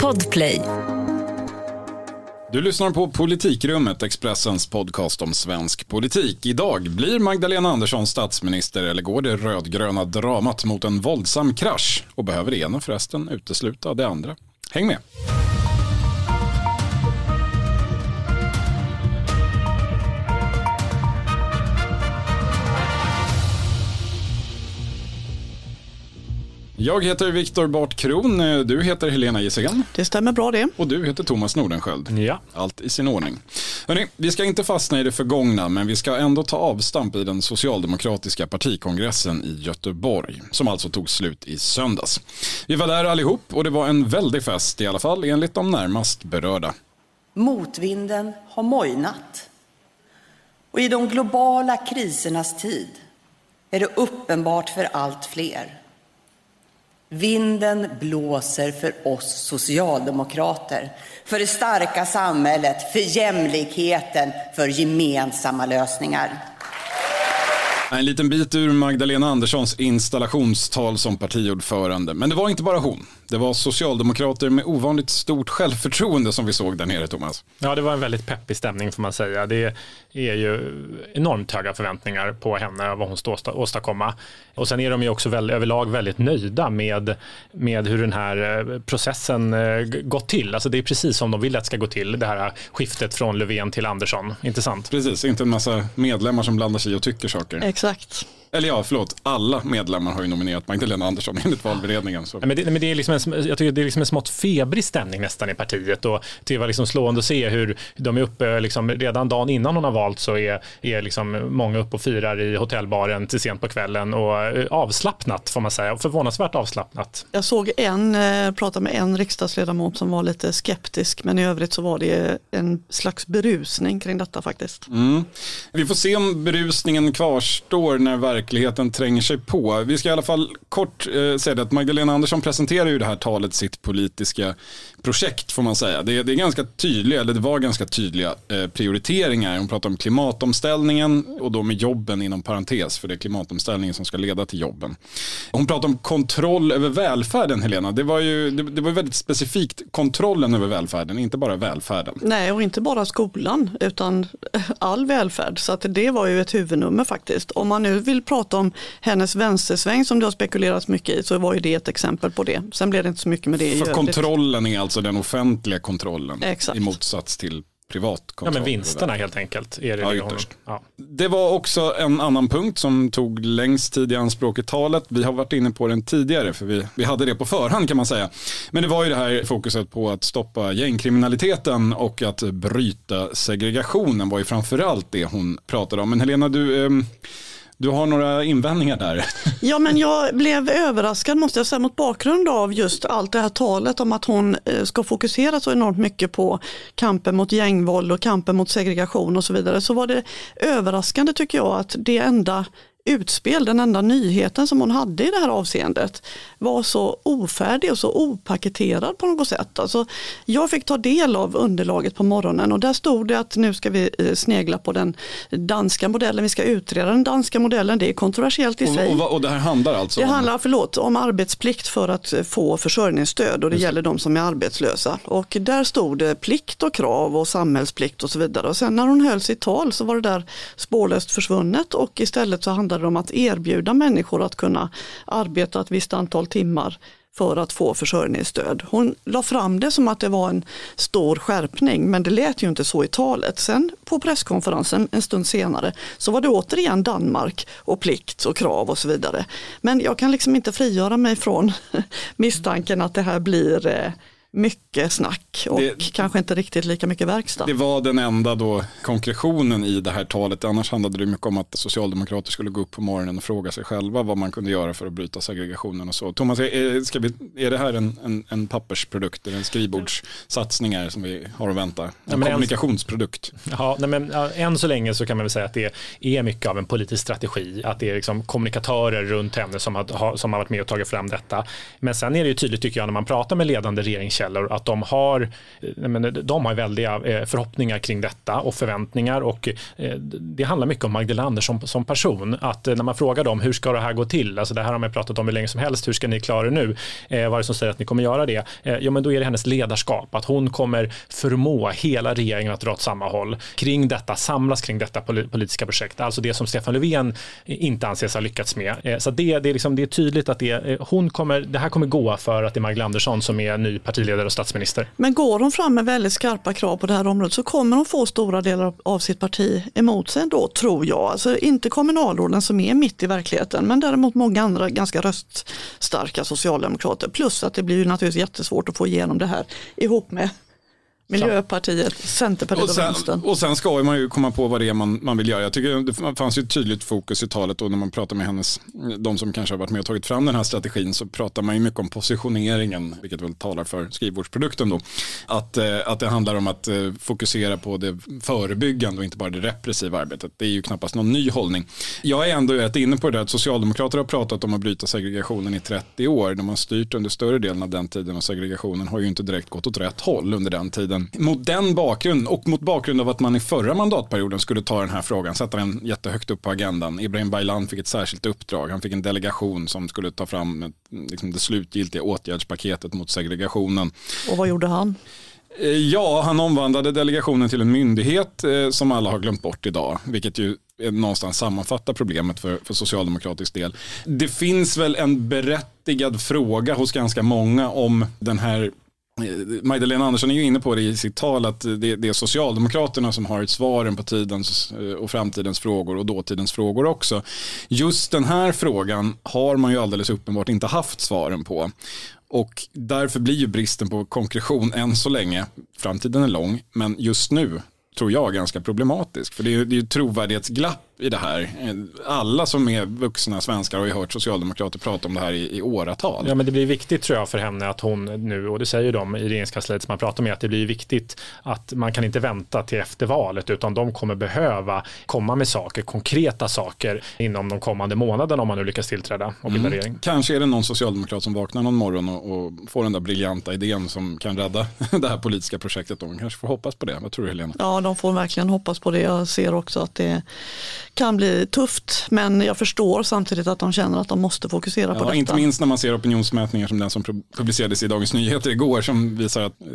Podplay. Du lyssnar på Politikrummet, Expressens podcast om svensk politik. Idag blir Magdalena Andersson statsminister eller går det rödgröna dramat mot en våldsam krasch? Och behöver det ena förresten utesluta det andra? Häng med! Jag heter Viktor Bart Kron, du heter Helena Gissén. Det stämmer bra det. Och du heter Thomas Nordenskjöld. Ja. Allt i sin ordning. Hörrni, vi ska inte fastna i det förgångna, men vi ska ändå ta avstamp i den socialdemokratiska partikongressen i Göteborg, som alltså tog slut i söndags. Vi var där allihop och det var en väldig fest, i alla fall enligt de närmast berörda. Motvinden har mojnat. Och i de globala krisernas tid är det uppenbart för allt fler Vinden blåser för oss socialdemokrater, för det starka samhället, för jämlikheten, för gemensamma lösningar. En liten bit ur Magdalena Anderssons installationstal som partiordförande. Men det var inte bara hon. Det var socialdemokrater med ovanligt stort självförtroende som vi såg där nere, Thomas. Ja, det var en väldigt peppig stämning får man säga. Det är ju enormt höga förväntningar på henne och vad hon står åstadkomma. Och sen är de ju också väl, överlag väldigt nöjda med, med hur den här eh, processen eh, gått till. Alltså det är precis som de vill att det ska gå till, det här skiftet från Löfven till Andersson. Inte sant? Precis, inte en massa medlemmar som blandar sig och tycker saker. Exakt. Eller ja, förlåt, alla medlemmar har ju nominerat Magdalena Andersson enligt valberedningen. Så. Men det, men det är liksom en, jag tycker det är liksom en smått febrig stämning nästan i partiet och det var liksom slående att se hur de är uppe, liksom, redan dagen innan hon har valt så är, är liksom många uppe och firar i hotellbaren till sent på kvällen och eh, avslappnat får man säga, förvånansvärt avslappnat. Jag såg en, eh, prata med en riksdagsledamot som var lite skeptisk men i övrigt så var det en slags berusning kring detta faktiskt. Mm. Vi får se om berusningen kvarstår när verkligheten verkligheten tränger sig på. Vi ska i alla fall kort eh, säga det att Magdalena Andersson presenterar ju det här talet sitt politiska projekt får man säga. Det, det är ganska tydliga, eller det var ganska tydliga eh, prioriteringar. Hon pratar om klimatomställningen och då med jobben inom parentes för det är klimatomställningen som ska leda till jobben. Hon pratar om kontroll över välfärden Helena. Det var ju det, det var väldigt specifikt kontrollen över välfärden, inte bara välfärden. Nej, och inte bara skolan utan all välfärd. Så att det var ju ett huvudnummer faktiskt. Om man nu vill prata om hennes vänstersväng som det har spekulerats mycket i så var ju det ett exempel på det. Sen blev det inte så mycket med det För kontrollen är alltså den offentliga kontrollen Exakt. i motsats till privat kontroll. Ja men vinsterna helt enkelt. Är det, Ja, det, ja. Det var också en annan punkt som tog längst tid i anspråk i talet. Vi har varit inne på den tidigare för vi, vi hade det på förhand kan man säga. Men det var ju det här fokuset på att stoppa gängkriminaliteten och att bryta segregationen var ju framförallt det hon pratade om. Men Helena, du, ehm, du har några invändningar där. Ja men jag blev överraskad måste jag säga mot bakgrund av just allt det här talet om att hon eh, ska fokusera så enormt mycket på kampen mot gängvåld och kampen mot segregation och så vidare. Så var det överraskande tycker jag att det enda utspel, den enda nyheten som hon hade i det här avseendet var så ofärdig och så opaketerad på något sätt. Alltså, jag fick ta del av underlaget på morgonen och där stod det att nu ska vi eh, snegla på den danska modellen, vi ska utreda den danska modellen, det är kontroversiellt i sig. Och, och, och det här handlar alltså Det om... handlar förlåt, om arbetsplikt för att få försörjningsstöd och det gäller de som är arbetslösa. Och där stod det plikt och krav och samhällsplikt och så vidare. Och sen när hon höll sitt tal så var det där spårlöst försvunnet och istället så handlade det om att erbjuda människor att kunna arbeta ett visst antal timmar för att få försörjningsstöd. Hon la fram det som att det var en stor skärpning men det lät ju inte så i talet. Sen på presskonferensen en stund senare så var det återigen Danmark och plikt och krav och så vidare. Men jag kan liksom inte frigöra mig från misstanken att det här blir eh, mycket snack och Det- kanske inte riktigt lika mycket verkstad. Det var den enda då konkretionen i det här talet. Annars handlade det mycket om att socialdemokrater skulle gå upp på morgonen och fråga sig själva vad man kunde göra för att bryta segregationen och så. Thomas, är, ska vi, är det här en, en, en pappersprodukt, eller en skrivbordssatsningar som vi har att vänta? En men en- kommunikationsprodukt. Ja, nej men, ja, än så länge så kan man väl säga att det är mycket av en politisk strategi, att det är liksom kommunikatörer runt henne som har, som har varit med och tagit fram detta. Men sen är det ju tydligt tycker jag när man pratar med ledande regeringstjänstemän källor att de har, eh, eh, de har väldiga eh, förhoppningar kring detta och förväntningar och det handlar mycket om Magdalena Andersson som person. Att när man frågar dem hur ska det här gå till, alltså det här har man pratat om hur länge som helst, hur ska ni klara det nu? vad är det som säger att ni kommer göra det? Jo men då är det hennes ledarskap, att hon kommer förmå hela regeringen att dra åt samma håll kring detta, samlas kring detta politiska projekt, alltså det som Stefan Löfven inte anses ha lyckats med. Så det, det, är, liksom, det är tydligt att det, hon kommer, det här kommer gå för att det är Magdalena Andersson som är ny partiledare och statsminister. Men går hon fram med väldigt skarpa krav på det här området så kommer hon få stora delar av sitt parti emot sig ändå, tror jag. Alltså inte kommunalråden som är mitt i verkligheten, men däremot många andra ganska röststarka socialdemokrater. Plus att det blir ju naturligtvis jättesvårt att få igenom det här ihop med Miljöpartiet, Centerpartiet och, sen, och Vänstern. Och sen ska man ju komma på vad det är man, man vill göra. Jag tycker det fanns ju ett tydligt fokus i talet och när man pratar med hennes, de som kanske har varit med och tagit fram den här strategin så pratar man ju mycket om positioneringen, vilket väl talar för skrivbordsprodukten då. Att, eh, att det handlar om att eh, fokusera på det förebyggande och inte bara det repressiva arbetet. Det är ju knappast någon ny hållning. Jag är ändå rätt inne på det där att socialdemokrater har pratat om att bryta segregationen i 30 år. De har styrt under större delen av den tiden och segregationen har ju inte direkt gått åt rätt håll under den tiden mot den bakgrunden och mot bakgrund av att man i förra mandatperioden skulle ta den här frågan, sätta den jättehögt upp på agendan. Ibrahim Baylan fick ett särskilt uppdrag. Han fick en delegation som skulle ta fram liksom det slutgiltiga åtgärdspaketet mot segregationen. Och vad gjorde han? Eh, ja, han omvandlade delegationen till en myndighet eh, som alla har glömt bort idag, vilket ju någonstans sammanfattar problemet för, för socialdemokratisk del. Det finns väl en berättigad fråga hos ganska många om den här Eh, Magdalena Andersson är ju inne på det i sitt tal att det, det är Socialdemokraterna som har ett svaren på tidens eh, och framtidens frågor och dåtidens frågor också. Just den här frågan har man ju alldeles uppenbart inte haft svaren på. Och därför blir ju bristen på konkretion än så länge, framtiden är lång, men just nu tror jag ganska problematisk. För det är ju, det är ju trovärdighetsglapp i det här. Alla som är vuxna svenskar har ju hört socialdemokrater prata om det här i, i åratal. Ja, men det blir viktigt tror jag för henne att hon nu, och det säger de i regeringskansliet som man pratar med, att det blir viktigt att man kan inte vänta till efter valet, utan de kommer behöva komma med saker, konkreta saker inom de kommande månaderna om man nu lyckas tillträda och bilda mm. regering. Kanske är det någon socialdemokrat som vaknar någon morgon och, och får den där briljanta idén som kan rädda det här politiska projektet. De kanske får hoppas på det. Vad tror du Helena? Ja, de får verkligen hoppas på det. Jag ser också att det kan bli tufft men jag förstår samtidigt att de känner att de måste fokusera ja, på detta. Inte minst när man ser opinionsmätningar som den som publicerades i Dagens Nyheter igår som visar att eh,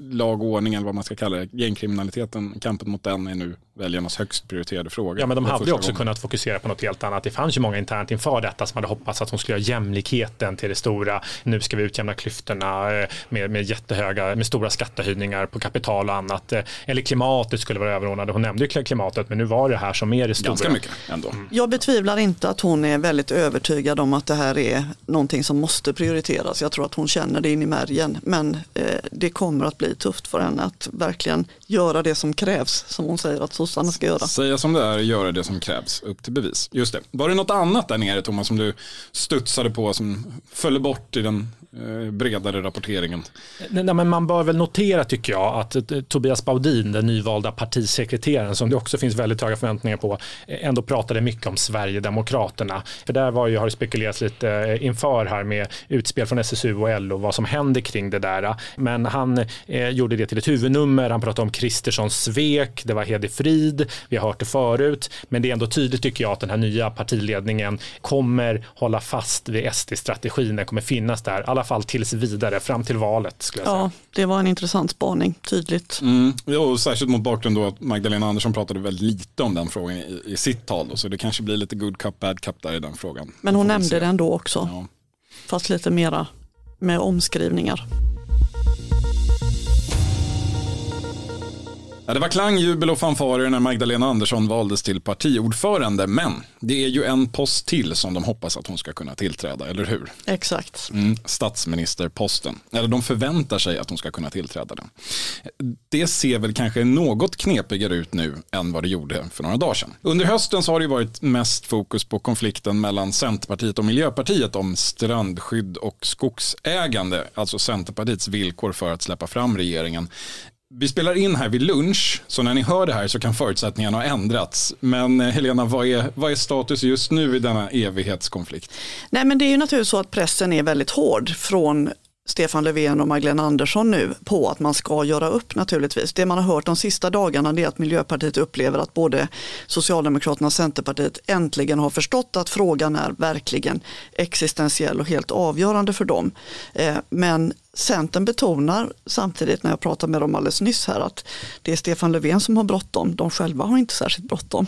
lag och ordning eller vad man ska kalla det, gängkriminaliteten, kampen mot den är nu väljarnas högst prioriterade fråga. Ja men de hade ju också gången. kunnat fokusera på något helt annat. Det fanns ju många internt inför detta som hade hoppats att hon skulle göra jämlikheten till det stora. Nu ska vi utjämna klyftorna eh, med, med jättehöga, med stora skattehöjningar på kapital och annat. Eh, eller klimatet skulle vara överordnade. Hon nämnde ju klimatet men nu var det här som är det stora. Ganska mycket ändå. Mm. Jag betvivlar inte att hon är väldigt övertygad om att det här är någonting som måste prioriteras. Jag tror att hon känner det in i märgen. Men eh, det kommer att bli tufft för henne att verkligen göra det som krävs, som hon säger att sossarna ska göra. Säga som det är, göra det som krävs, upp till bevis. Just det. Var det något annat där nere Thomas som du studsade på som föll bort i den Eh, bredare rapporteringen. Nej, men man bör väl notera tycker jag att eh, Tobias Baudin, den nyvalda partisekreteraren som det också finns väldigt höga förväntningar på, ändå pratade mycket om Sverigedemokraterna. För där var ju, har det spekulerats lite inför här med utspel från SSU och LO, vad som händer kring det där. Men han eh, gjorde det till ett huvudnummer, han pratade om Kristerssons svek, det var Hede Frid, vi har hört det förut, men det är ändå tydligt tycker jag att den här nya partiledningen kommer hålla fast vid SD-strategin, den kommer finnas där. Alla alla fall tills vidare, fram till valet. Skulle jag ja, säga. det var en intressant spaning, tydligt. Mm. Ja, och särskilt mot bakgrund då att Magdalena Andersson pratade väldigt lite om den frågan i, i sitt tal. Då, så det kanske blir lite good cup, bad cup där i den frågan. Men hon nämnde den då också, ja. fast lite mera med omskrivningar. Ja, det var klang, jubel och fanfarer när Magdalena Andersson valdes till partiordförande. Men det är ju en post till som de hoppas att hon ska kunna tillträda, eller hur? Exakt. Mm, statsministerposten. Eller de förväntar sig att hon ska kunna tillträda den. Det ser väl kanske något knepigare ut nu än vad det gjorde för några dagar sedan. Under hösten så har det varit mest fokus på konflikten mellan Centerpartiet och Miljöpartiet om strandskydd och skogsägande. Alltså Centerpartiets villkor för att släppa fram regeringen. Vi spelar in här vid lunch, så när ni hör det här så kan förutsättningarna ha ändrats. Men eh, Helena, vad är, vad är status just nu i denna evighetskonflikt? Nej, men det är ju naturligtvis så att pressen är väldigt hård från Stefan Löfven och Magdalena Andersson nu på att man ska göra upp naturligtvis. Det man har hört de sista dagarna är att Miljöpartiet upplever att både Socialdemokraterna och Centerpartiet äntligen har förstått att frågan är verkligen existentiell och helt avgörande för dem. Eh, men Centern betonar samtidigt när jag pratade med dem alldeles nyss här att det är Stefan Löfven som har bråttom. De själva har inte särskilt bråttom.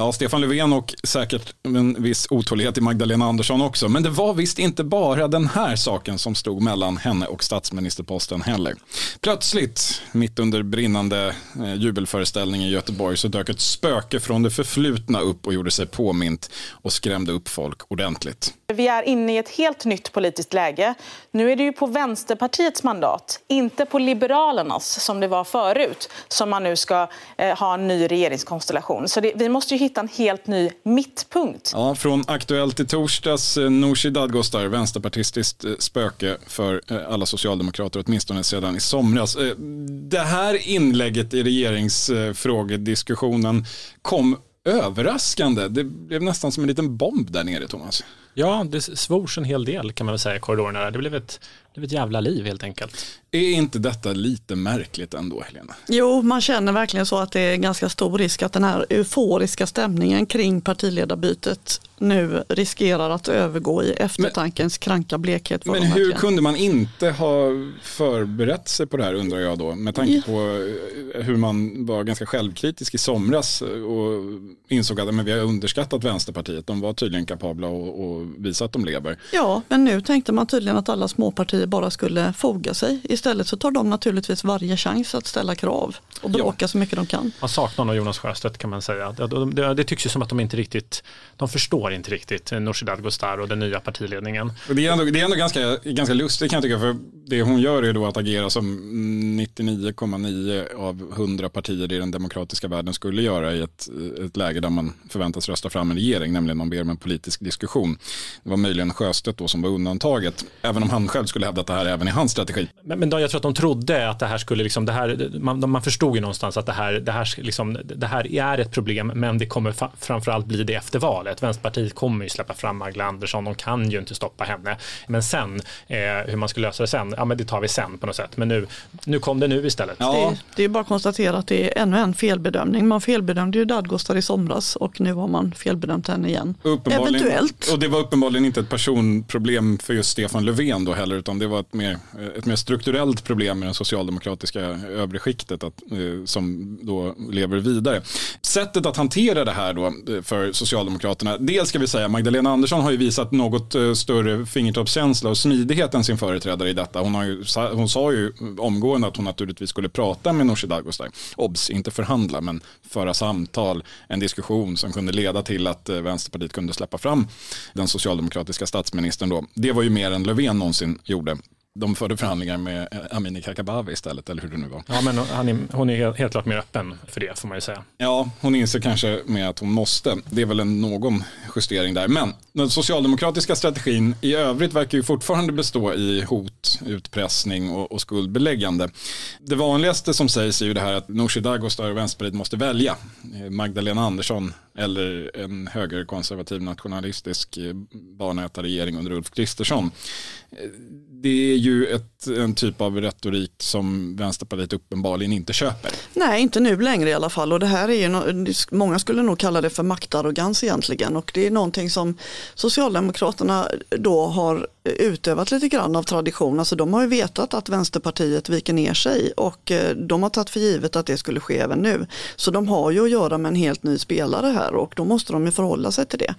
Ja, Stefan Löfven och säkert en viss otålighet i Magdalena Andersson också. Men det var visst inte bara den här saken som stod mellan henne och statsministerposten heller. Plötsligt, mitt under brinnande eh, jubelföreställning i Göteborg, så dök ett spöke från det förflutna upp och gjorde sig påmint och skrämde upp folk ordentligt. Vi är inne i ett helt nytt politiskt läge. Nu är det ju på Vänsterpartiets mandat, inte på Liberalernas som det var förut, som man nu ska eh, ha en ny regeringskonstellation. Så det, vi måste ju hitta en helt ny mittpunkt. Ja, från Aktuellt i torsdags, eh, Nooshi Dadgostar, vänsterpartistiskt eh, spöke för eh, alla socialdemokrater, åtminstone sedan i somras. Det här inlägget i regeringsfrågediskussionen kom överraskande. Det blev nästan som en liten bomb där nere, Thomas. Ja, det svors en hel del kan man väl säga i korridorerna. Det blev ett, det blev ett jävla liv helt enkelt. Är inte detta lite märkligt ändå, Helena? Jo, man känner verkligen så att det är ganska stor risk att den här euforiska stämningen kring partiledarbytet nu riskerar att övergå i eftertankens men, kranka blekhet. Men hur kunde man inte ha förberett sig på det här undrar jag då, med tanke på eh, hur man var ganska självkritisk i somras och insåg att men vi har underskattat Vänsterpartiet. De var tydligen kapabla att visa att de lever. Ja, men nu tänkte man tydligen att alla småpartier bara skulle foga sig Istället så tar de naturligtvis varje chans att ställa krav och bråka ja. så mycket de kan. Man saknar nog Jonas Sjöstedt kan man säga. Det, det, det, tycks ju som att de inte riktigt, de förstår inte riktigt Nooshi Dadgostar och den nya partiledningen. Det är ändå, det är ändå ganska, ganska lustigt kan jag tycka, för det hon gör är då att agera som 99,9 av 100 partier i den demokratiska världen skulle göra i ett, ett läge där man förväntas rösta fram en regering, nämligen man ber om en politisk diskussion. Det var möjligen Sjöstedt då som var undantaget, även om han själv skulle hävda att det här även är hans strategi. Men, men jag tror att de trodde att det här skulle, liksom, det här, man, man förstod ju någonstans att det här, det, här, liksom, det här är ett problem, men det kommer fa framförallt bli det efter valet. Vänsterpartiet kommer ju släppa fram Magdalena Andersson, de kan ju inte stoppa henne. Men sen, eh, hur man ska lösa det sen, ja men det tar vi sen på något sätt. Men nu, nu kom det nu istället. Ja. Det, det är bara att konstatera att det är ännu en felbedömning. Man felbedömde ju Dadgostar i somras och nu har man felbedömt henne igen. Eventuellt. Och det var uppenbarligen inte ett personproblem för just Stefan Löfven då heller, utan det var ett mer, ett mer strukturellt problem med det socialdemokratiska övre skiktet att, eh, som då lever vidare. Sättet att hantera det här då eh, för Socialdemokraterna, dels ska vi säga Magdalena Andersson har ju visat något eh, större fingertoppskänsla och smidighet än sin företrädare i detta. Hon, har ju, hon sa ju omgående att hon naturligtvis skulle prata med Nooshi Dadgostar. Obs, inte förhandla men föra samtal, en diskussion som kunde leda till att Vänsterpartiet kunde släppa fram den socialdemokratiska statsministern då. Det var ju mer än Löfven någonsin gjorde de förde förhandlingar med eh, Amineh Kakabaveh istället, eller hur det nu var. Ja, men är, hon är helt, helt klart mer öppen för det, får man ju säga. Ja, hon inser kanske med att hon måste. Det är väl en, någon justering där. Men den socialdemokratiska strategin i övrigt verkar ju fortfarande bestå i hot, utpressning och, och skuldbeläggande. Det vanligaste som sägs är ju det här att Nooshi Dadgostar och Vänsterpartiet måste välja. Eh, Magdalena Andersson eller en högerkonservativ nationalistisk eh, barnätarregering under Ulf Kristersson det är ju ett, en typ av retorik som Vänsterpartiet uppenbarligen inte köper. Nej, inte nu längre i alla fall. Och det här är ju no många skulle nog kalla det för maktarrogans egentligen. Och det är någonting som Socialdemokraterna då har utövat lite grann av tradition. Alltså de har ju vetat att Vänsterpartiet viker ner sig och eh, de har tagit för givet att det skulle ske även nu. Så de har ju att göra med en helt ny spelare här och då måste de ju förhålla sig till det.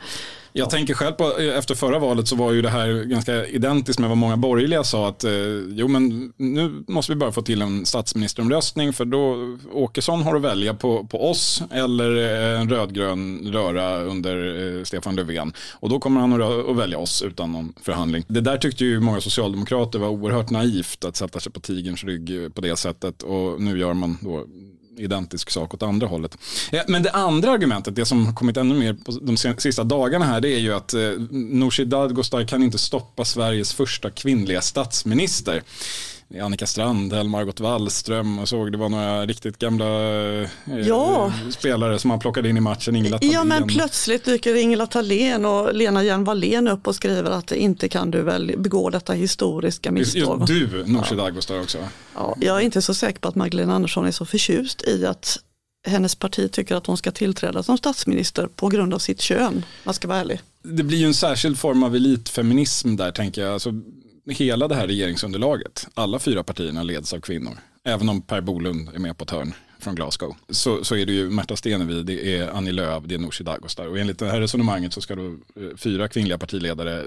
Jag tänker själv på, efter förra valet så var ju det här ganska identiskt med vad många borgerliga sa att eh, jo men nu måste vi bara få till en statsministeromröstning för då Åkesson har att välja på, på oss eller en rödgrön röra under eh, Stefan Löfven och då kommer han att, att välja oss utan någon förhandling. Det det där tyckte ju många socialdemokrater var oerhört naivt att sätta sig på tigerns rygg på det sättet och nu gör man då identisk sak åt andra hållet. Eh, men det andra argumentet, det som kommit ännu mer på de sista dagarna här, det är ju att eh, Nooshi Dadgostar kan inte stoppa Sveriges första kvinnliga statsminister. Annika Strandhäll, Margot Wallström och såg det var några riktigt gamla eh, Ja. spelare som man plockade in i matchen. Ingela Ja men Thalén. plötsligt dyker Ingela Thalén och Lena Hjelm-Wallén upp och skriver att inte kan du väl begå detta historiska misstag. just du, Nooshi Dadgostar också. Ja, jag är inte så säker på att Magdalena Andersson är så förtjust i att hennes parti tycker att hon ska tillträda som statsminister på grund av sitt kön. Man ska vara ärlig. Det blir ju en särskild form av elitfeminism där tänker jag. Alltså, hela det här regeringsunderlaget, alla fyra partierna leds av kvinnor. Även om Per Bolund är med på ett hörn från Glasgow. Så, så är det ju Märta Stenevi, det är Annie Lööf, det är Nooshi Dadgostar. Och enligt det här resonemanget så ska då eh, fyra kvinnliga partiledare eh,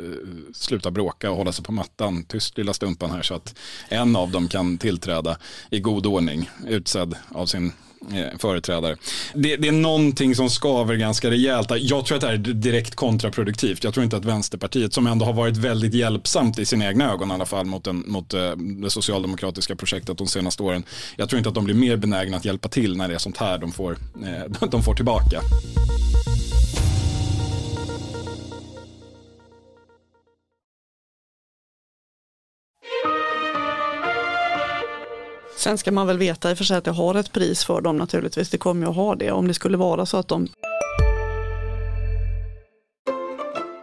sluta bråka och hålla sig på mattan, tyst lilla stumpan här, så att en av dem kan tillträda i god ordning, utsedd av sin Eh, företrädare. Det, det är någonting som skaver ganska rejält. Jag tror att det här är direkt kontraproduktivt. Jag tror inte att Vänsterpartiet, som ändå har varit väldigt hjälpsamt i sina egna ögon i alla fall mot, den, mot eh, det socialdemokratiska projektet de senaste åren. Jag tror inte att de blir mer benägna att hjälpa till när det är sånt här de får, eh, de får tillbaka. Sen ska man väl veta i och för sig att det har ett pris för dem naturligtvis. Det kommer ju att ha det om det skulle vara så att de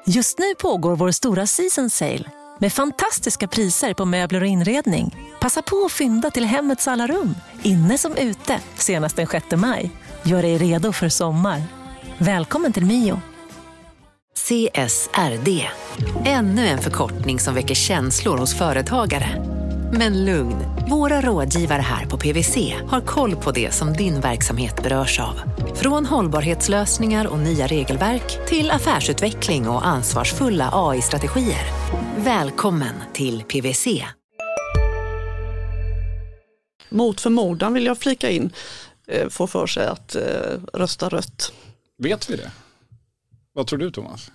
Just nu pågår vår stora season sale med fantastiska priser på möbler och inredning. Passa på att fynda till hemmets alla rum, inne som ute, senast den 6 maj. Gör dig redo för sommar. Välkommen till Mio. CSRD. Ännu en förkortning som väcker känslor hos företagare. Men lugn, våra rådgivare här på PWC har koll på det som din verksamhet berörs av. Från hållbarhetslösningar och nya regelverk till affärsutveckling och ansvarsfulla AI-strategier. Välkommen till PWC. mot förmodan vill jag flika in eh, får för sig att eh, rösta rött. Vet vi det? Vad tror du Thomas?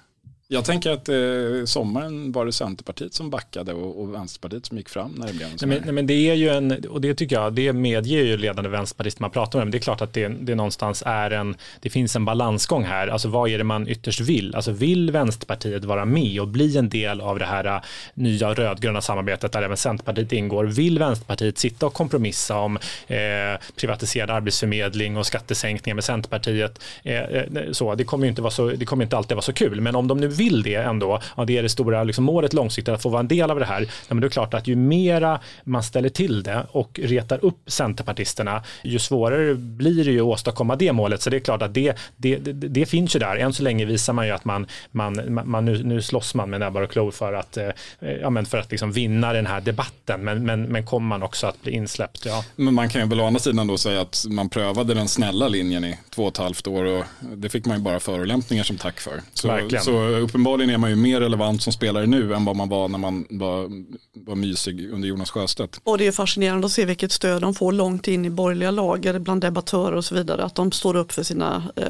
Jag tänker att eh, sommaren var det Centerpartiet som backade och, och Vänsterpartiet som gick fram när det blev en Nej sån men, här. nej, men det är ju en, och det tycker jag, det medger ju ledande vänsterpartister man pratar med, men det är klart att det, det någonstans är en, det finns en balansgång här, alltså vad är det man ytterst vill? Alltså vill Vänsterpartiet vara med och bli en del av det här äh, nya rödgröna samarbetet där även Centerpartiet ingår? Vill Vänsterpartiet sitta och kompromissa om eh, privatiserad arbetsförmedling och skattesänkningar med Centerpartiet? Eh, eh, så, det kommer ju inte, vara så, det kommer inte alltid vara så kul, men om de nu vill det ändå, ja, det är det stora liksom, målet långsiktigt, att få vara en del av det här, ja, men det är klart att ju mera man ställer till det och retar upp centerpartisterna, ju svårare blir det ju att åstadkomma det målet. Så det är klart att det, det, det, det finns ju där. Än så länge visar man ju att man, man, man nu, nu slåss man med näbbar och klor för att, eh, ja, men för att liksom vinna den här debatten. Men, men, men kommer man också att bli insläppt? Ja. Men man kan ju väl å andra sidan då säga att man prövade den snälla linjen i två och ett halvt år och det fick man ju bara förolämpningar som tack för. Så, Verkligen. så uppenbarligen är man ju mer relevant som spelare nu än vad man var när man var, var mysig under Jonas Sjöstedt. Och det är fascinerande att se vilket stöd de får långt in i borgerliga lager bland debattörer och så vidare. Att de står upp för, sina, eh,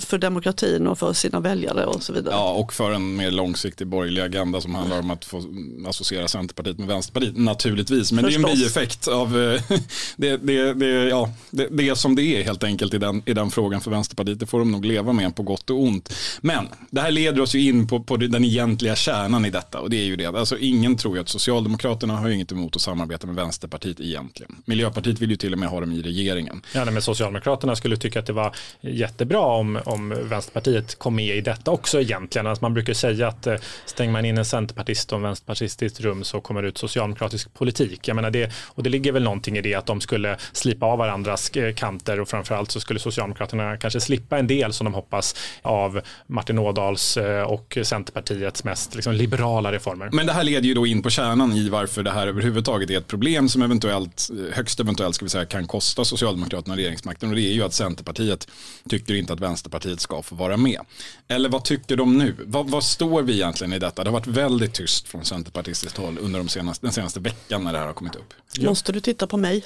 för demokratin och för sina väljare och så vidare. Ja, och för en mer långsiktig borgerlig agenda som handlar om att få associera Centerpartiet med Vänsterpartiet, naturligtvis. Men det är en Förstås. bieffekt av eh, det, det, det, ja, det, det är som det är helt enkelt i den, i den frågan för Vänsterpartiet. Det får de nog leva med på gott och ont. Men det här leder oss ju in på, på den egentliga kärnan i detta och det är ju det. Alltså, ingen tror ju att Socialdemokraterna har ju inget emot att samarbeta med Vänsterpartiet egentligen. Miljöpartiet vill ju till och med ha dem i regeringen. Ja, nej, men Socialdemokraterna skulle tycka att det var jättebra om, om Vänsterpartiet kom med i detta också egentligen. Alltså man brukar säga att eh, stänger man in en centerpartist och en vänsterpartist i ett rum så kommer det ut socialdemokratisk politik. Jag menar det, och det ligger väl någonting i det att de skulle slipa av varandras eh, kanter och framförallt så skulle Socialdemokraterna kanske slippa en del som de hoppas av Martin Ådahls eh, och Centerpartiets mest liksom, liberala reformer. Men det här leder ju då in på kärnan i varför det här överhuvudtaget är ett problem som eventuellt, högst eventuellt ska vi säga, kan kosta Socialdemokraterna regeringsmakten. Och det är ju att Centerpartiet tycker inte att Vänsterpartiet ska få vara med. Eller vad tycker de nu? Vad, vad står vi egentligen i detta? Det har varit väldigt tyst från centerpartistiskt håll under de senaste, den senaste veckan när det här har kommit upp. Måste du titta på mig?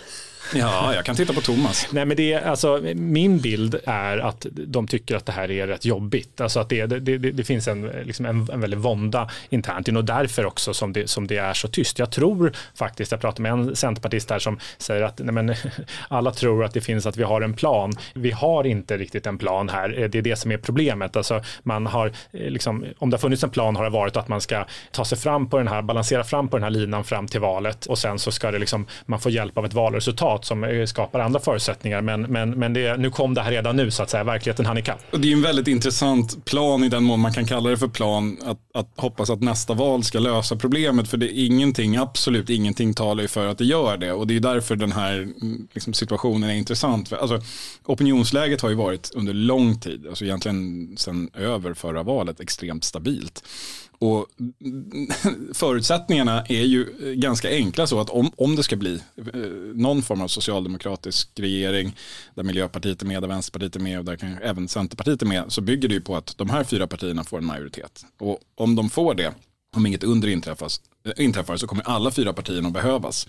Ja, jag kan titta på Thomas. Nej, men det är, alltså, min bild är att de tycker att det här är rätt jobbigt. Alltså att det, det, det, det finns en, liksom en, en väldigt vånda internt och därför också som det, som det är så tyst. Jag tror faktiskt, jag pratade med en centerpartist här som säger att nej, men, alla tror att det finns att vi har en plan. Vi har inte riktigt en plan här. Eh, det är det som är problemet. Alltså, man har, eh, liksom, om det har funnits en plan har det varit att man ska ta sig fram på den här, balansera fram på den här linan fram till valet och sen så ska det liksom, man få hjälp av ett valresultat som eh, skapar andra förutsättningar. Men, men, men det, nu kom det här redan nu så att säga, verkligheten hann ikapp. Och det är en väldigt intressant plan i den mån man kan kalla det för plan, att, att hoppas att nästa val ska lösa problemet. För det är ingenting, absolut ingenting talar ju för att det gör det. Och det är därför den här mm, liksom, situationen är intressant. Alltså, opinionsläget har ju varit under lång tid, alltså egentligen sedan över förra valet, extremt stabilt. Och förutsättningarna är ju ganska enkla så att om, om det ska bli eh, någon form av socialdemokratisk regering där Miljöpartiet är med, där Vänsterpartiet är med och där kan även Centerpartiet är med så bygger det ju på att de här fyra partierna får en majoritet. Och om de får det, om inget under inträffas, inträffar så kommer alla fyra partierna att behövas.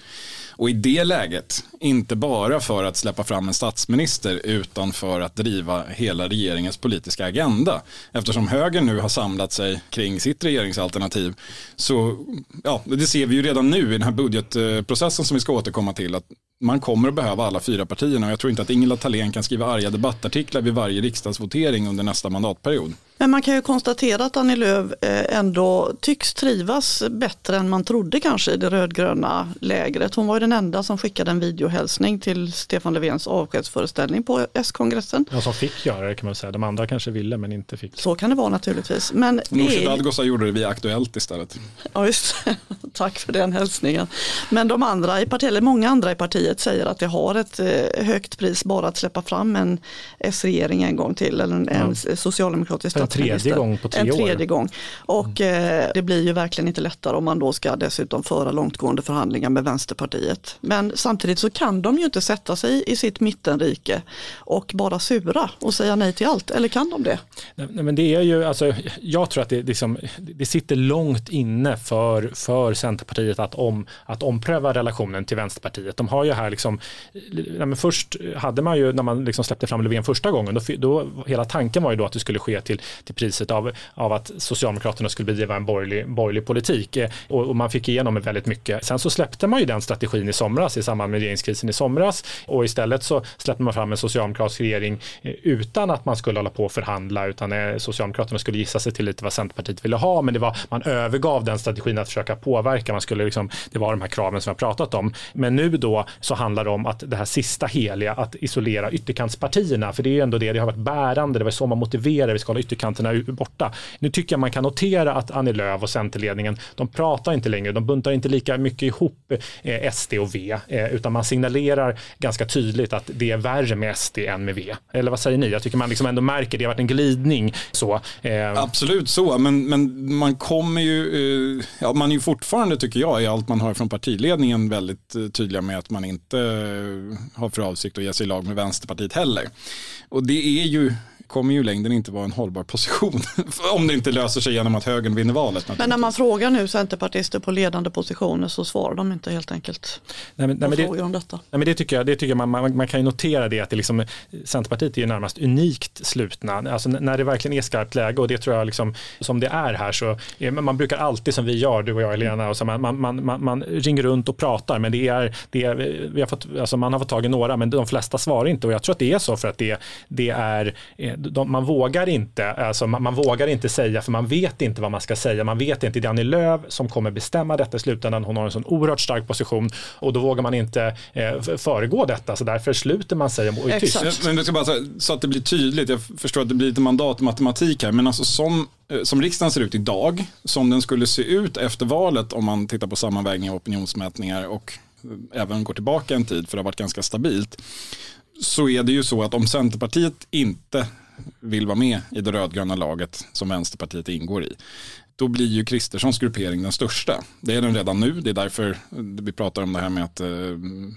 Och i det läget, inte bara för att släppa fram en statsminister utan för att driva hela regeringens politiska agenda. Eftersom högern nu har samlat sig kring sitt regeringsalternativ så, ja, det ser vi ju redan nu i den här budgetprocessen som vi ska återkomma till, att man kommer att behöva alla fyra partierna och jag tror inte att Ingela Thalén kan skriva arga debattartiklar vid varje riksdagsvotering under nästa mandatperiod. Men man kan ju konstatera att Annie Lööf eh, ändå tycks trivas bättre än man trodde kanske i det rödgröna lägret. Hon var ju den enda som skickade en videohälsning till Stefan Löfvens avskedsföreställning på S-kongressen. Ja, som fick göra det kan man säga. De andra kanske ville men inte fick. Så kan det vara naturligtvis. Men Nooshi Dadgostar gjorde det via Aktuellt istället. Ja, just Tack för den hälsningen. Men de andra i partiet, eller många andra i partiet säger att det har ett eh, högt pris bara att släppa fram en S-regering en gång till eller en, ja. en socialdemokratisk. En tredje gång på tre år. En tredje gång. Och mm. det blir ju verkligen inte lättare om man då ska dessutom föra långtgående förhandlingar med Vänsterpartiet. Men samtidigt så kan de ju inte sätta sig i sitt mittenrike och bara sura och säga nej till allt. Eller kan de det? Nej, men det är ju, alltså, jag tror att det, liksom, det sitter långt inne för, för Centerpartiet att, om, att ompröva relationen till Vänsterpartiet. De har ju här liksom, nej, först hade man ju när man liksom släppte fram Löfven första gången, då, då, hela tanken var ju då att det skulle ske till, till priset av, av att Socialdemokraterna skulle bedriva en borgerlig, borgerlig politik eh, och, och, man fick igenom väldigt mycket. Sen så släppte man ju den strategin i somras i samband med regeringskrisen i somras och istället så släppte man fram en socialdemokratisk regering eh, utan att man skulle hålla på och förhandla utan eh, Socialdemokraterna skulle gissa sig till lite vad Centerpartiet ville ha men det var, man övergav den strategin att försöka påverka. Man skulle liksom, det var de här kraven som jag pratat om. Men nu då så handlar det om att det här sista heliga, att isolera ytterkantspartierna, för det är ju ändå det, det har varit bärande, det var så man motiverade, vi ska hålla ytterkantspartierna är borta. Nu tycker jag man kan notera att Annie Lööf och Centerledningen, de pratar inte längre, de buntar inte lika mycket ihop eh, SD och V, eh, utan man signalerar ganska tydligt att det är värre med SD än med V. Eller vad säger ni? Jag tycker man liksom ändå märker det har varit en glidning. Så, eh. Absolut så, men, men man kommer ju, eh, ja, man är ju fortfarande tycker jag i allt man hör från partiledningen väldigt eh, tydliga med att man inte eh, har för avsikt att ge sig i lag med Vänsterpartiet heller. Och det är ju kommer ju längden inte vara en hållbar position. om det inte löser sig genom att högern vinner valet. Men när man frågar nu centerpartister på ledande positioner så svarar de inte helt enkelt nej, men, nej, men det, om detta. Nej, men det tycker jag, det tycker jag man, man, man kan ju notera det att det liksom, Centerpartiet är ju närmast unikt slutna. Alltså när det verkligen är skarpt läge och det tror jag liksom, som det är här så är, man brukar alltid som vi gör, du och jag Helena, och så man, man, man, man ringer runt och pratar men det är, det är vi har fått, alltså man har fått tag i några men de flesta svarar inte och jag tror att det är så för att det, det är de, man vågar inte, alltså man, man, vågar inte säga för man vet inte vad man ska säga. Man vet inte, det är Annie Lööf som kommer bestämma detta i slutändan. Hon har en sån oerhört stark position och då vågar man inte eh, föregå detta så därför sluter man sig och är tyst. Men, ska bara, så, så att det blir tydligt, jag förstår att det blir lite mandatmatematik här, men alltså som eh, som riksdagen ser ut idag, som den skulle se ut efter valet om man tittar på sammanvägning av opinionsmätningar och även går tillbaka en tid för det har varit ganska stabilt så är det ju så att om Centerpartiet inte vill vara med i det rödgröna laget som Vänsterpartiet ingår i, då blir ju Kristerssons gruppering den största. Det är den redan nu, det är därför vi pratar om det här med att eh,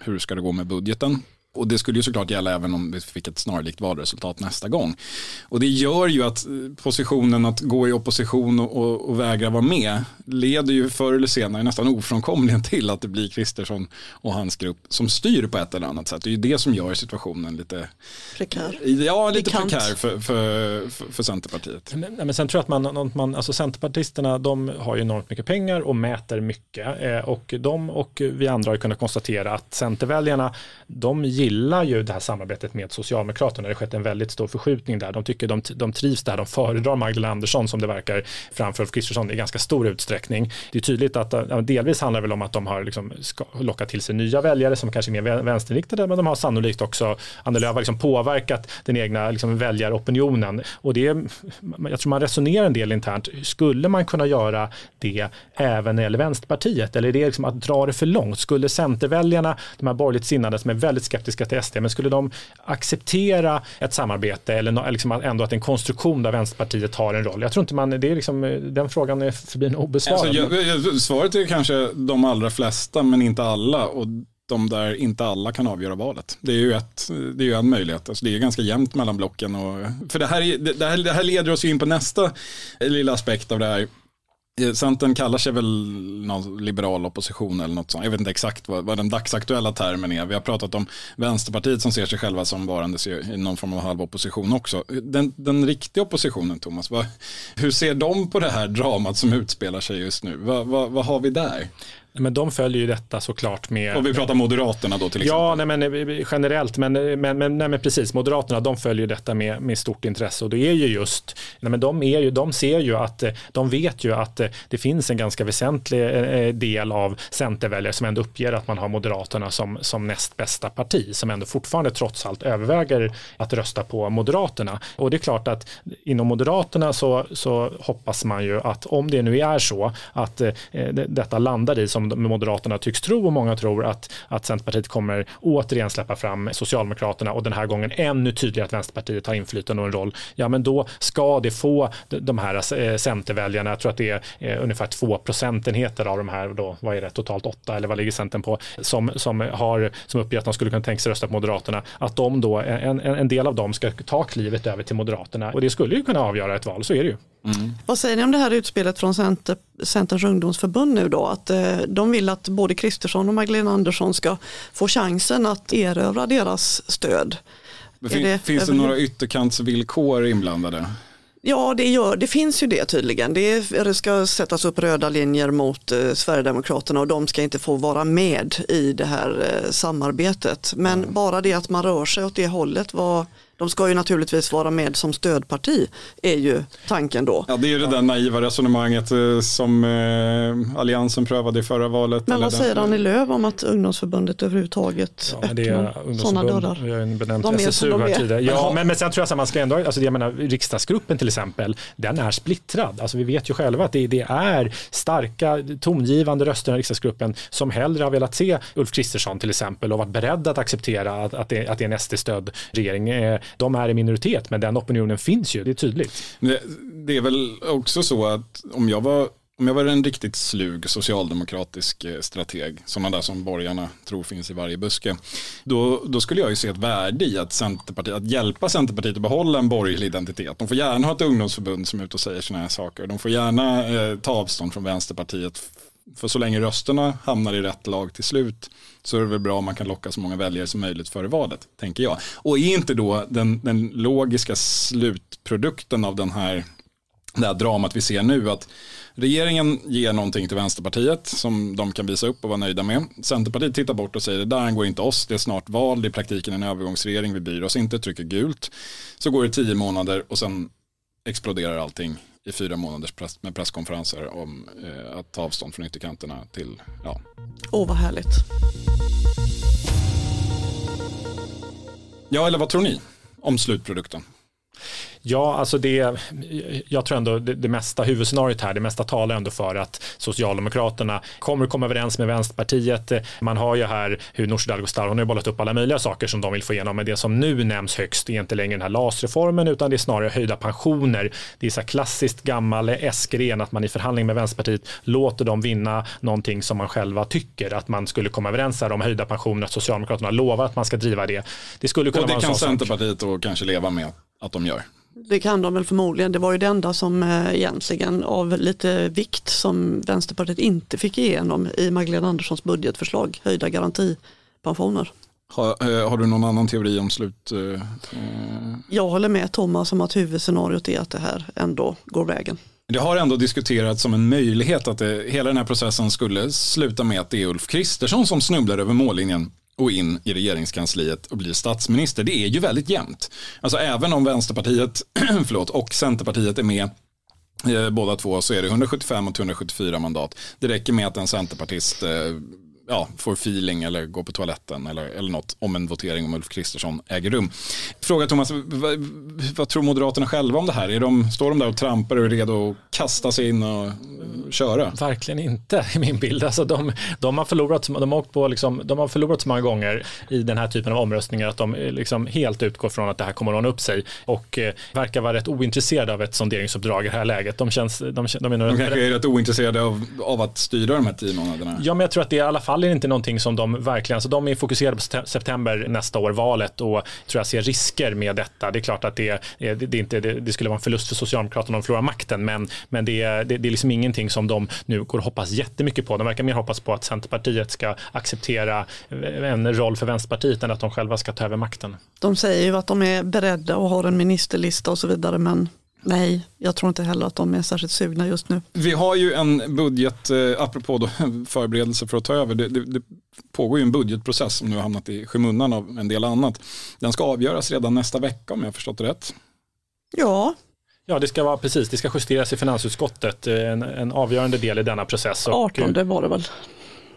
hur ska det gå med budgeten. Och det skulle ju såklart gälla även om vi fick ett snarlikt valresultat nästa gång. Och det gör ju att eh, positionen att gå i opposition och, och, och vägra vara med leder ju förr eller senare nästan ofrånkomligen till att det blir Kristersson och hans grupp som styr på ett eller annat sätt. Det är ju det som gör situationen lite prekär. Ja, lite Bekant. prekär för, för, för, för Centerpartiet. Men, men sen tror jag att man, man, alltså Centerpartisterna de har ju enormt mycket pengar och mäter mycket. Eh, och de och vi andra har kunnat konstatera att Centerväljarna de gillar ju det här samarbetet med Socialdemokraterna. Det har skett en väldigt stor förskjutning där. De tycker de, de trivs där. De föredrar Magdalena Andersson som det verkar framför Ulf Kristersson i ganska stor utsträckning. Det är tydligt att delvis handlar det väl om att de har liksom lockat till sig nya väljare som kanske är mer vänsterinriktade men de har sannolikt också, Annie Lööf har liksom påverkat den egna liksom väljaropinionen. Och det är, jag tror man resonerar en del internt. Skulle man kunna göra det även när det gäller Vänsterpartiet? Eller är det liksom att dra det för långt? Skulle Centerväljarna, de här borgerligt sinnade som är väldigt skeptiska till SD, men skulle de acceptera ett samarbete eller liksom ändå att en konstruktion där Vänsterpartiet har en roll? Jag tror inte man, det är liksom, eh, den frågan är förblir obesvarad. Alltså, jag, jag, svaret är kanske de allra flesta, men inte alla. Och de där inte alla kan avgöra valet. Det är ju, ett, det är ju en möjlighet. Alltså det är ganska jämnt mellan blocken. Och, för det här, det, här, det här leder oss in på nästa lilla aspekt av det här. Centern kallar sig väl någon liberal opposition eller något sånt. Jag vet inte exakt vad, vad, den dagsaktuella termen är. Vi har pratat om Vänsterpartiet som ser sig själva som varandes i någon form av halv opposition också. Den, den riktiga oppositionen, Thomas, vad, hur ser de på det här dramat som utspelar sig just nu? Vad, vad, vad har vi där? Men de följer ju detta såklart med... Och vi pratar Moderaterna då till exempel? Ja, nej, men, eh, generellt, men, eh, men, men, nej, men precis, Moderaterna de följer detta med, med stort intresse och det är ju just, nej, men de, är ju, de ser ju att, eh, de vet ju att det finns en ganska väsentlig del av Centerväljare som ändå uppger att man har Moderaterna som, som näst bästa parti, som ändå fortfarande trots allt överväger att rösta på Moderaterna. Och det är klart att inom Moderaterna så, så hoppas man ju att om det nu är så att eh, detta landar i, som som Moderaterna tycks tro och många tror att, att Centerpartiet kommer återigen släppa fram Socialdemokraterna och den här gången ännu tydligare att Vänsterpartiet har inflytande och en roll. Ja, men då ska det få de här eh, Centerväljarna, jag tror att det är eh, ungefär två procentenheter av de här, då, vad är det, totalt åtta eller vad ligger Centern på, som, som, har, som uppger att de skulle kunna tänka sig rösta på Moderaterna, att de då, en, en del av dem ska ta klivet över till Moderaterna och det skulle ju kunna avgöra ett val, så är det ju. Mm. Vad säger ni om det här utspelet från Center, Centerns ungdomsförbund nu då? Att eh, de vill att både Kristersson och Magdalena Andersson ska få chansen att erövra deras stöd. Fin, det finns det några ytterkantsvillkor inblandade? Ja, det, gör, det finns ju det tydligen. Det, det ska sättas upp röda linjer mot eh, Sverigedemokraterna och de ska inte få vara med i det här eh, samarbetet. Men mm. bara det att man rör sig åt det hållet var de ska ju naturligtvis vara med som stödparti, är ju tanken då. Ja, det är ju det där naiva resonemanget eh, som eh, Alliansen prövade i förra valet. Men vad säger Annie Lööf om att ungdomsförbundet överhuvudtaget ja, öppnar sådana dörrar? Vi har benämnt de SSU här tidigare. Ja, men, men sen tror jag att man ska ändå, alltså jag menar riksdagsgruppen till exempel, den är splittrad. Alltså vi vet ju själva att det, det är starka tongivande röster i riksdagsgruppen som hellre har velat se Ulf Kristersson till exempel och varit beredda att acceptera att, att, det, att det är en SD-stödd regering. De är i minoritet, men den opinionen finns ju, det är tydligt. Det, är väl också så att om jag var om jag var en riktigt slug socialdemokratisk eh, strateg, sådana där som borgarna tror finns i varje buske, då, då skulle jag ju se ett värde i att, Centerpartiet, att hjälpa Centerpartiet att behålla en borgerlig identitet. De får gärna ha ett ungdomsförbund som är ute och säger sådana här saker. De får gärna eh, ta avstånd från Vänsterpartiet. För så länge rösterna hamnar i rätt lag till slut så är det väl bra om man kan locka så många väljare som möjligt före valet, tänker jag. Och är inte då den, den logiska slutprodukten av den här, det här dramat vi ser nu att regeringen ger någonting till Vänsterpartiet som de kan visa upp och vara nöjda med. Centerpartiet tittar bort och säger det där angår inte oss, det är snart val, det är i praktiken en övergångsregering, vi bryr oss inte, trycker gult. Så går det tio månader och sen exploderar allting i fyra månaders press, med presskonferenser om eh, att ta avstånd från ytterkanterna till, ja. Åh, oh, vad härligt. Ja, eller vad tror ni om slutprodukten? Ja, alltså det, jag tror ändå det, det mesta, huvudscenariot här, det mesta talar ändå för att Socialdemokraterna kommer att komma överens med Vänsterpartiet. Man har ju här hur Nooshi Dadgostar, hon har ju bollat upp alla möjliga saker som de vill få igenom, men det som nu nämns högst är inte längre den här LAS-reformen, utan det är snarare höjda pensioner. Det är så klassiskt gammal S-gren att man i förhandling med Vänsterpartiet låter dem vinna någonting som man själva tycker att man skulle komma överens här om höjda pensioner, att Socialdemokraterna lovar att man ska driva det. Det skulle kunna och det kan Centerpartiet då kanske leva med att de gör. Det kan de väl förmodligen. Det var ju det enda som eh, egentligen av lite vikt som Vänsterpartiet inte fick igenom i Magdalena Anderssons budgetförslag, höjda garantipensioner. Har, eh, har, du någon annan teori om slut? Eh, Jag håller med Thomas om att huvudscenariot är att det här ändå går vägen. Det har ändå diskuterats som en möjlighet att det, hela den här processen skulle sluta med att det är Ulf Kristersson som snubblar över mållinjen och in i regeringskansliet och blir statsminister. Det är ju väldigt jämnt. Alltså även om Vänsterpartiet förlåt, och Centerpartiet är med eh, båda två så är det 175 och 174 mandat. Det räcker med att en centerpartist eh, ja, får feeling eller går på toaletten eller, eller något om en votering om Ulf Kristersson äger rum. Fråga Thomas, vad, vad tror Moderaterna själva om det här? Är de, står de där och trampar och är redo att kasta sig in och köra? Verkligen inte i min bild. Alltså de, de, har förlorat, de, har åkt på liksom, de har förlorat så många gånger i den här typen av omröstningar att de liksom helt utgår från att det här kommer att ordna upp sig och eh, verkar vara rätt ointresserade av ett sonderingsuppdrag i det här läget. De, känns, de, de, de, är de kanske är rätt ointresserade av, av att styra de här tio månaderna. Ja, men jag tror att det är i alla fall fall är det inte någonting som de verkligen, alltså de är fokuserade på september nästa år, valet och tror jag ser risker med detta. Det är klart att det, eh, det, det inte, det, det, skulle vara en förlust för Socialdemokraterna om de förlorar makten, men, men det, det, det är liksom ingenting som de nu går och hoppas jättemycket på. De verkar mer hoppas på att Centerpartiet ska acceptera eh, en roll för Vänsterpartiet än att de själva ska ta över makten. De säger ju att de är beredda och har en ministerlista och så vidare, men Nej, jag tror inte heller att de är särskilt sugna just nu. Vi har ju en budget, eh, apropå då, förberedelse för att ta över, det, det, det, pågår ju en budgetprocess som nu har hamnat i skymundan av en del annat. Den ska avgöras redan nästa vecka om jag har förstått det rätt. Ja, Ja, det ska vara precis. Det ska justeras i finansutskottet, eh, en, en avgörande del i denna process. 18 det var det väl.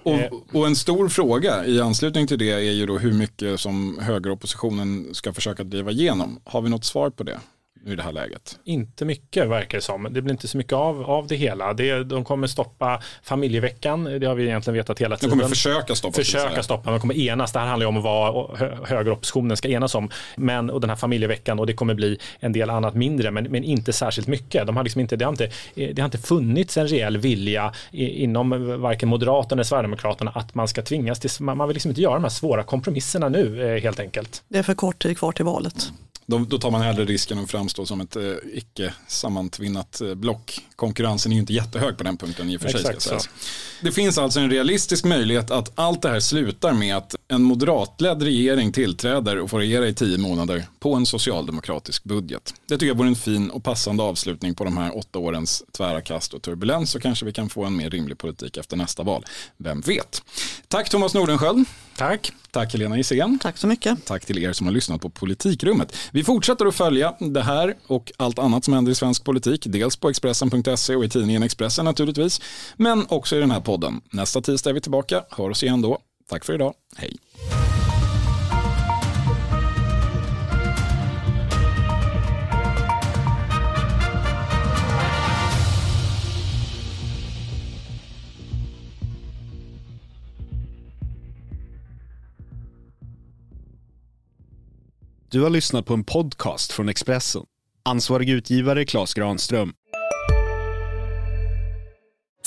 Och, och, en stor fråga i anslutning till det är ju då hur mycket som högeroppositionen ska försöka driva igenom. Har vi något svar på det? I det här läget? Inte mycket verkar det som. Det blir inte så mycket av, av det hela. Det, de kommer stoppa familjeveckan, det har vi egentligen vetat hela tiden. De kommer försöka stoppa. Försöka stoppa, de kommer enas. Det här handlar ju om vad högeroppositionen ska enas om. Men, och den här familjeveckan och det kommer bli en del annat mindre, men, men inte särskilt mycket. De har liksom inte, det, har inte, det har inte funnits en reell vilja inom varken Moderaterna eller Sverigedemokraterna att man ska tvingas till, man vill liksom inte göra de här svåra kompromisserna nu eh, helt enkelt. Det är för kort tid kvar till valet. Då, då, tar man hellre risken att framstå som ett eh, icke sammantvinnat eh, block. Konkurrensen är ju inte jättehög på den punkten i och för sig. Exakt så. Det finns alltså en realistisk möjlighet att allt det här slutar med att en moderatledd regering tillträder och får regera i tio månader på en socialdemokratisk budget. Det tycker jag vore en fin och passande avslutning på de här åtta årens tvära kast och turbulens så kanske vi kan få en mer rimlig politik efter nästa val. Vem vet? Tack Thomas Nordenskjöld. Tack. Tack Helena Isén. Tack så mycket. Tack till er som har lyssnat på Politikrummet. Vi fortsätter att följa det här och allt annat som händer i svensk politik. Dels på Expressen.se och i tidningen Expressen naturligtvis. Men också i den här podden. Nästa tisdag är vi tillbaka. Hör oss igen då. Tack för idag. Hej. Du har lyssnat på en podcast från Expressen. Ansvarig utgivare Klas Granström.